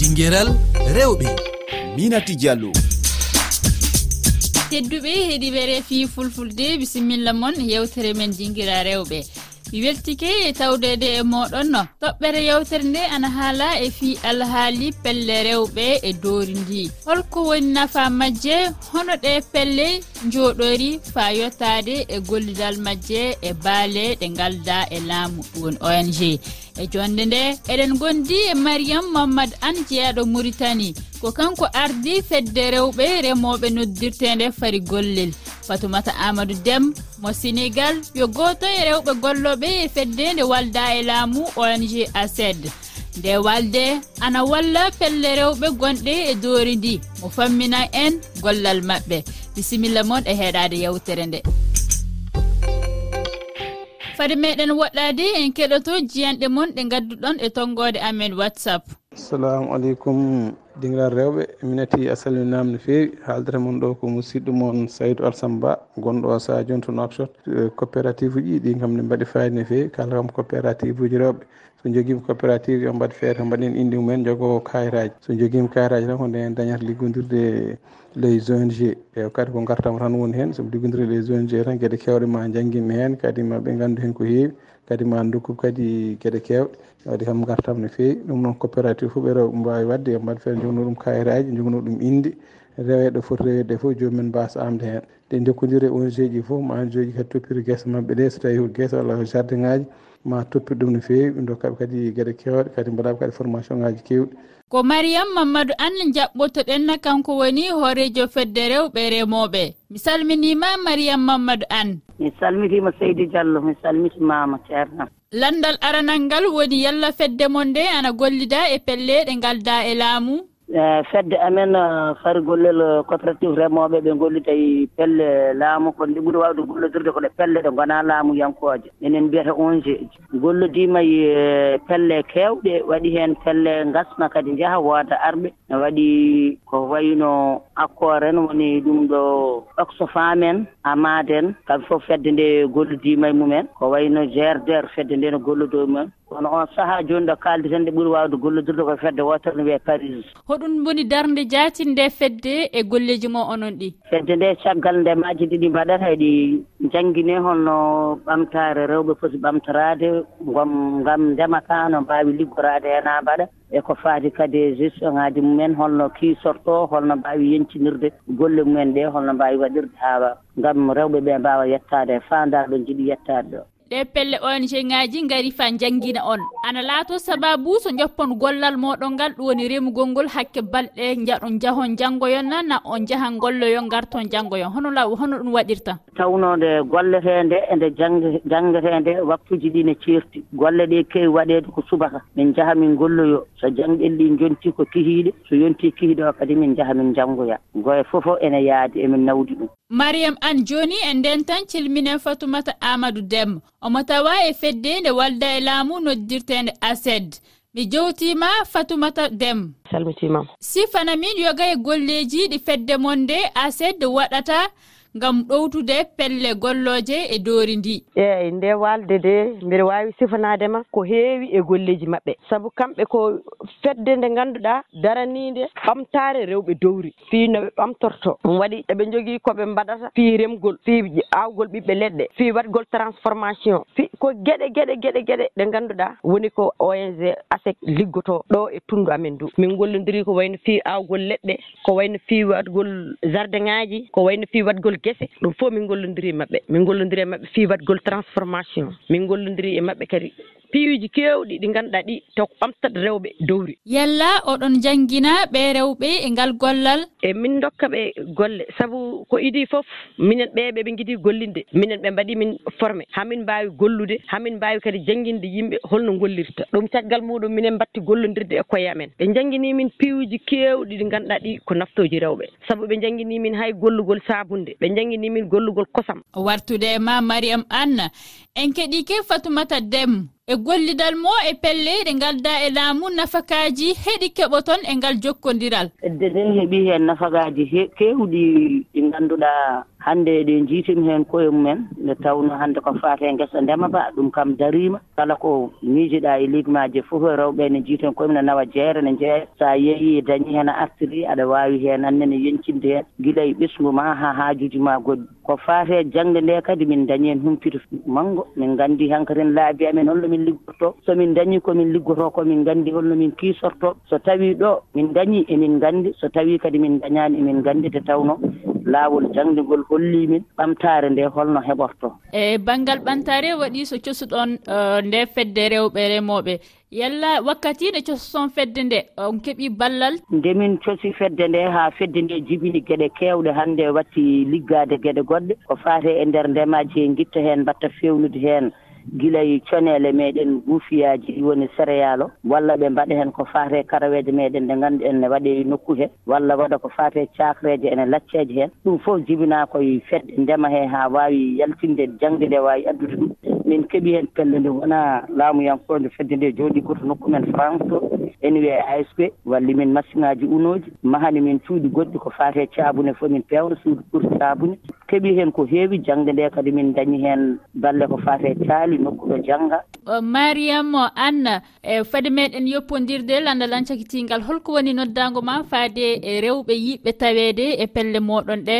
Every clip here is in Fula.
dinguéral rewɓe. Minati diallo. Tedduɓe heeɗiɓe reefi fulfulde bisimilla moon yewtere men dinguira rewɓe. Weltike e tawdede e moɗon toɓɓere yewtere nde ana haala e fi alhaali pelle rewɓe e doori ndi. Holko woni nafa majje hono ɗe pelle joɗori fa yettade e gollidal majje e baale ɗe galda e laamu woni ong e jonde nde eɗen gondi e mariam mamadou an jeeyaɗo mauritanie ko kanko ardi fedde rewɓe remoɓe noddirtede fari gollel. Fatumata amadou dem mo sénégal yo goto e rewɓe golloɓe e feddede walda e laamu ong ased nde walde ana walla pelle rewɓe gonɗe e doori ndi mo fammina en gollal maɓɓe. bisimilla moon e heeɗade yewtere nde. Fade meɗen woɗɗade en keɗoto jiyanɗe moon ɗe gadduɗon e tonggode amen whatsapp. Assalamu aleykum dingiral rewɓe. Minati a salminama no fewi. Haaldata moon ɗo ko musidɗo moon saydou alsam ba sa joni to nokshot coopérative uji ɗi kam ne mbaɗi fayida no fewi. Kala kam coopérative uji rewɓe. so joguima coopérative yo mbaɗ feere mbaɗen inde mumen jogo kayitaji so joguima kayitaji tan ko nden dañata liggodirde les ong e kadi ko gartama tan woni hen somi liggodiri les ong tan gueɗe kewɗe ma jangguima hen kadi maɓe gandu hen ko heewi kadi ma dokku kadi gueɗe kewɗe waɗi kam gartam no feewi. Ɗum noon coopérative foof ɓeɗo mbawi wadde yo mbaɗ feere jogno ɗum kayitaji jogno ɗum inde reweɗe foti reweɗe fof jomumen mbasa amde hen ɗe dokkodiri ong ji fof ma joji kadi toppiri guesa mabɓe ɗe so tawi ko guesa walla ko jardin ngaji ma toppit ɗum no fewi ɓe dokkaɓe kadi gueɗe kewɗe kadi mbaɗaɓe kadi formation ngaji kewɗi. Ko mariyam mamadou anne jaɓɓotoɗenna kanko woni hoorejo fedde rewɓe remoɓe. Mi salminima mariyam mamadou anne. Mi salmitima seydi diallo mi salmitimama ceerno landal aranal ngal woni yalla fedde mon nde ana gollida e pelle ɗe galda e laamu. Eh, fedde amen eh, fari gollel eh, coopérative remoɓe ɓe gollita e pelle laamu. Kono ɗi ɓuuri wawde gollodirde koɗo pelle ɗe gona laamuyankoje enen mbiyata onge gollodima e pelle kewɗe waɗi hen pelle gasna kadi jaaha wooda arɓe. Ne waɗi ko wayno accord en woni ɗum ɗo oxofam en amade en kamɓe foof fedde nde gollodima e mumen. Ko wayno grdr fedde nde no gollodo mumen. Kono on saaha joni ɗo kalditen nde ɓuuri wawde gollodirde koye fedde wotere no wiye paris. Hoɗum woni darde jaati nde fedde e golleji mo onon ɗi? Fedde nde caggal nde maji ɗiɗi mbaɗata eɗi jangguine holno ɓamtare rewɓe foti ɓamtorade gom gam ndemaka no mbawi liggorade hen ha mbaɗa. eko faati kadi e gestion ngaji mumen holno kiisorto holno mbawi yencinirde golle mumen ɗe holno mbawi waɗirde ha gam rewɓeɓe mbawa yettade e fandare ɗo jiiɗi yettade ɗo. ɗe pelle ong ngaji gari fa janguina on. Ana laato sababu so joppon gollal moɗon ngal ɗum woni remugol ngol hakke balɗe jaɗon jahon janggoyon na na on jahan golloyon garton janggoyon hono law hono ɗum waɗirta? Tawnode golletede ende janggetede waktuji ɗi ne ceerti. Golle ɗe kewi waɗede ko subaka. Min jaaha min golloyo so jangɗel ɗi jonti ko kihiɗe so yonti kihiɗe o kadi min jaaha min janggoya goye fofo ene yaadi emin nawdi ɗum. mariyam an joni en tan cilminen fatumata amadou dem omo tawa e fedde nde walda e laamu noddirtende ased mi jowtima fatumata dem salmitimam sifana min yoga e golleji ɗi fedde monde ased waɗata ngam ɗowtude pelle golloje e doori ndi. Eeyi nde walde de mbiɗa waawi sifanadema ko heewi e golleji maɓɓe. Saabu kamɓe ko fedde nde ganduɗa daraniinde ɓamtare rewɓe dowri. Fi noɓe ɓamtorto. Ɗum waɗi eɓe jogui koɓe mbaɗata. Fi remgol fi awgol ɓiɓɓe leɗɗe. Fi waɗgol transformation. Fi ko gueɗe gueɗe gueɗe gueɗe ɗe ganduɗa woni ko ong asec liggoto ɗo e tundu amen du. Min gollodiri ko wayno fi awgol leɗɗe ko wayno fi waɗgol jardin ngaji ko wayno fi waɗgol gese. Ɗum fof min gollonndiri e maɓɓe. Min gollonndiri e maɓɓe fii waɗgol transformation. Min gollonndiri e maɓɓe kadi piiwiji kewɗi ɗi ngannduɗaa ɗi taw ko ɓamtat rewɓe dowri. Yalla oɗon janngina ɓe rewɓe e ngal gollal. E min dokka ɓe golle sabu ko idii fof minen ɓe ɓeɓe ngidii gollinde. Minen ɓe mbaɗi min formé. Hamin mbaawi gollude hamin mbaawi kadi jannginde yimɓe holno gollirta. Ɗum caggal muɗum minen mbatti gollodirde e koye amen ɓe janngini min piiwiji kewɗi ɗi ngannduɗaa ɗi ko naftooji rewɓe. Sabu ɓe janngini min hay gollugol saabunde. Ɓe janngini min gollugol kosam. Wartude e ma mariame anne. En keɗike fatoumata dem e gollidal mo e pelle ɗe galda e laamu nafakaji heɗi keɓoton e ngal jokkodiral edde nden heeɓi hen nafakaji kewɗi ɗi ganduɗa hannde eɗen jiitimi heen koye mumen nde tawno hannde ko faate e ngesa ndema ba ɗum kam dariima. Kala ko miijiɗaa e ligue fof e rewɓe ne jiitani koyemumen ne nawa jeere ne jeeya sa yeeyi dañi hen a artiri aɗa wawi hen hannene yencinde heen. Gila e ɓesngu ma haa haajuji ma goɗɗi. Ko faate e jangde nde kadi min dañi heen humpito manngo. Min nganndi hankkadi en laabi amen holno min liggotoo liggodto somin dañi komin ko min nganndi holno min kiisortoo so tawii ɗo min dañii emin nganndi. So tawii kadi min dañaani emin nganndi nde tawno lawol janggingol holli min ɓamtare nde holno heɓorto. E banggal ɓamtare waɗi so cosuɗon e, nde fedde rewɓe remoɓe yalla wakkati nde cosoton fedde nde e, on keeɓi ballal? Nde min cosi fedde nde haa fedde nde jibini geɗe keewɗe hannde watti liggaade geɗe goɗɗe. Ko faate e ndeer ndemaaji he gitta heen mbatta fewnude heen. guila coneele meɗen guufiyaji ɗi woni céréal o walla ɓe mbaɗa hen ko fate karaweje meɗen ɗe ganduɗa ne waɗe nokku he walla waɗa ko fate caklaje ene lacceje hen. Ɗum foof jibina koye fedde ndema he ha wawi yaltinde jangde nde wawi addude ɗum. Min keeɓi hen pelle nde wona laamuyankoɓe nde fedde nde jooɗi koto nokku men France to. Ene wiiye ASP wallimin machine ŋaji unoji mahani min cuuɗi goɗɗi ko fate caabune foof min pewna suudu pour sabunde keeɓi heen ko heewi jangde nde kadi min dañi heen balle ko faate caali nokkuɗo jannga. Mariame anna e fade meɗen yoppodirde landalan cakitingal holko woni noddago ma faade e rewɓe yiɓɓe taweede e pelle moɗon ɗe.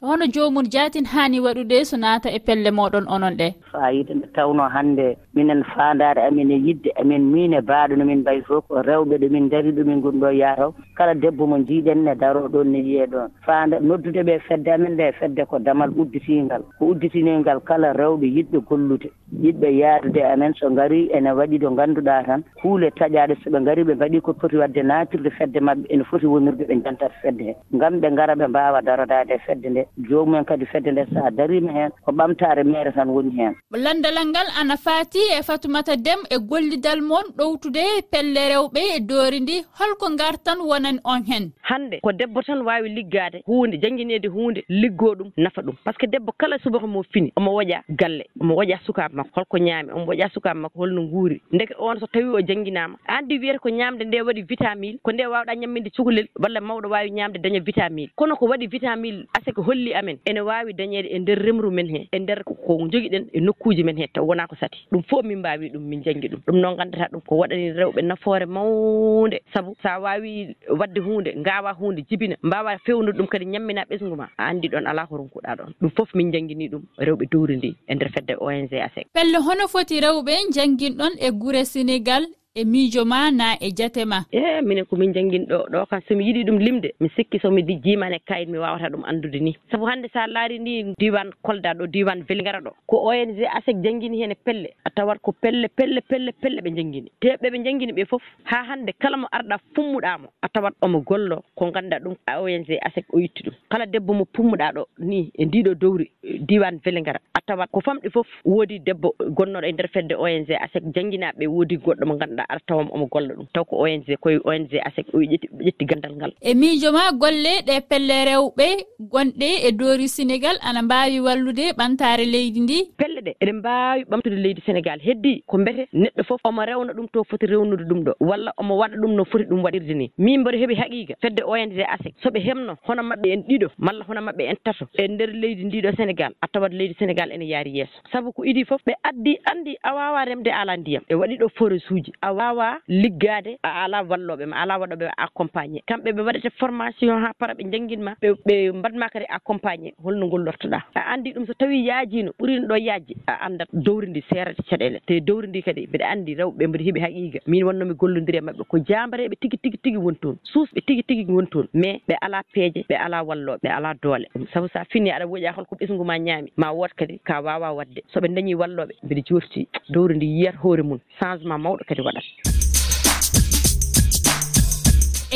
Hono jomum jatin hani waɗude so naata e pelle moɗon onon ɗe? Fayida nde tawno hannde minen fandare amin e yidde amin min e baaɗo no min mbayi fof ko rewɓe ɗo min dari ɗumin gonɗo yataw kala debbo mo jiiɗen ne daro ɗon ne yiye ɗon. Fanda noddude ɓe fedde amin nde fedde ko dab damal udditingal. Ko udditiningal kala rewɓe yiɗɓe gollude. Yiɗɓe yaadude amen so ngari ene waɗi ɗo ngannduɗaa tan. Huule taƴaade so ɓe ngari ɓe mbaɗi ko poti wadde naatirde fedde maɓɓe ene foti wonirde ɓe jantata fedde hee. Ngam ɓe ngara ɓe mbaawa darodaade e fedde nde. Joomumen kadi fedde nde so a dariima heen ko ɓamtaare mere tan woni heen. Landalal ngal ana faati e fatumata dem e gollidal moon ɗowtude pelle rewɓe e doori ndi. Holko ngar tan wonani on heen hannde ko debbo tan waawi liggaade huunde janngineede huunde liggoo ɗum nafa ɗum. Par ce que debbo kala subaka mo fini omo woƴa galle omo woƴa sukaaɓe makko holko ñaami omo woƴa sukaaɓe makko holno nguuri. Ndeke on so tawi o jannginaama. Andi wiyata ko ñaamde nde waɗi vitamile ko nde waawɗaa ñamminde cukalel walla mawɗo waawi ñaamde daña vitamile kono ko waɗi vitamile ase ko holli amen ene waawi dañeede e ndeer remru men hee e ndeer ko jogiɗen e nokkuuji men hee. Taw wonaa ko sati. Ɗum fof min mbaawi ɗum min janngi ɗum. Ɗum noon nganndataa ɗum ko waɗani rewɓe nafoore mawnde. Sabu so a waawi waɗde huunde ngaawa huunde jibina mbaawa fewnude ɗum kadi ñamminaa ɓesngu ma a anndi ɗon alaa ko ronkuɗaa ɗon ɗum fof min jannginii ɗum rewɓe duwri ndi e ndeer fedde ong asec pelle hono foti rewɓe jannginɗon e gure sénégal e miijo ma na e jate ma? E minen komin jannginɗo ɗo kam somi yiɗi ɗum limde mi sikki somi jiimane kayit mi wawata ɗum anndude ni. Sabu hannde sa laari ni diwan kolda ɗo diwan velgara ɗo. Ko ong asec janngini heen e pelle a tawat ko pelle pelle pelle pelle ɓe janngini. Te ɓe janngini ɓe fof haa hannde kala mo arɗa fummuɗaamo a tawat omo gollo ko ngannduɗa ɗum ong asec o yitti ɗum. Kala debbo mo pummuɗa ɗo ni e ndiɗo dowri diwan velgara a tawat ko famɗi fof woodi debbo gonnoɗo e nder fedde ong asec jannginaɓe woodi goɗɗo mo ngannduɗa ara tawam omo golla ɗum. Taw ko ong koye ong asec o ƴetti ƴetti gandal ngal. E miijo ma golle ɗe pelle rewɓe gonɗe e doori sénégal ana mbawi wallude ɓantare leydi ndi? Pelle ɗe eɗen mbawi ɓamtude leydi sénégal heddi ko mbete neɗɗo foof omo rewna ɗum to foti rewnude ɗum ɗo. Walla omo waɗa ɗum no foti ɗum waɗirde ni. Min mboɗo heeɓi haqiqa fedde ong asec soɓe hemno hono mabɓe en ɗiɗo malla hono mabɓe en tato e nder leydi ndiɗo sénégal a tawat leydi sénégal ene yaari yeeso. Saabu ko idi foof ɓe addi andi a wawa remde ala ndiyam. E waɗi ɗo forage uji a wawa liggade a ala walloɓe ma ala waɗoɓe accompagné kamɓe ɓe waɗete formation ha para ɓe jangguinma ɓe ɓe mbaɗma kadi accompagné holno ngollortoɗa a andi ɗum so tawi yaajino ɓurino ɗo yaajde a andat dowri ndi serata caɗele. Te dowri ndi kadi mbeɗa andi rewɓe mbiɗa heeɓi haqiqa min wonnomi gollodiri e mabɓe ko jambareɓe tigui tigui tigui woni toon suusɓe tigui tigui woni toon mais ɓe ala peeje ɓe ala walloɓe ɓe ala doole. Saabu sa fini aɗa woƴa holko ɓesgu ma ñaami ma wood kadi ka wawa wadde soɓe dañi walloɓe mbiɗa jorti dowri ndi yiyata hoore mum changement mawɗo kadi waɗata.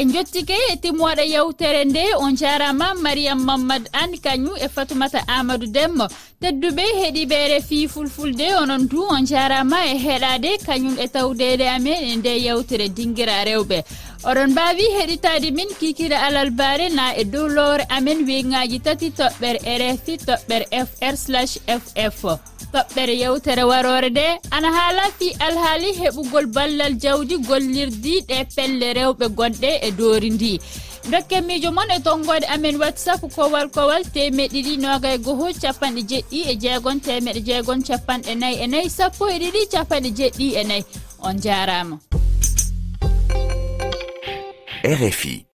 en jottike e, e timmoɗe yewtere nde on jarama mariame mamadou an kañum e fatumata amadou demmo tedduɓe heeɗiɓe refi fulfulde onon du on jarama e heɗade kañum e tawdede amen e nde yewtere dinguira rewɓe. Oɗon mbawi heɗitade min kikira alal bare na e dow lowre amen wiyngaji tati toɓɓere rfi toɓɓere fr slash ff toɓɓere yewtere warore nde. Ana haala fi alhaali heɓugol ballal jawdi gollirdi ɗe pelle rewɓe gonɗe e doori ndi. Dokke miijo moon e tonggode amen whatsapp kowal kowal temeɗe ɗiɗi noga e goho capanɗe jeɗɗi e jeegon temeɗe jeegon capanɗe nayyi e nayyi sappo e ɗiɗi capanɗe jeɗɗi e nayyi on jarama rfi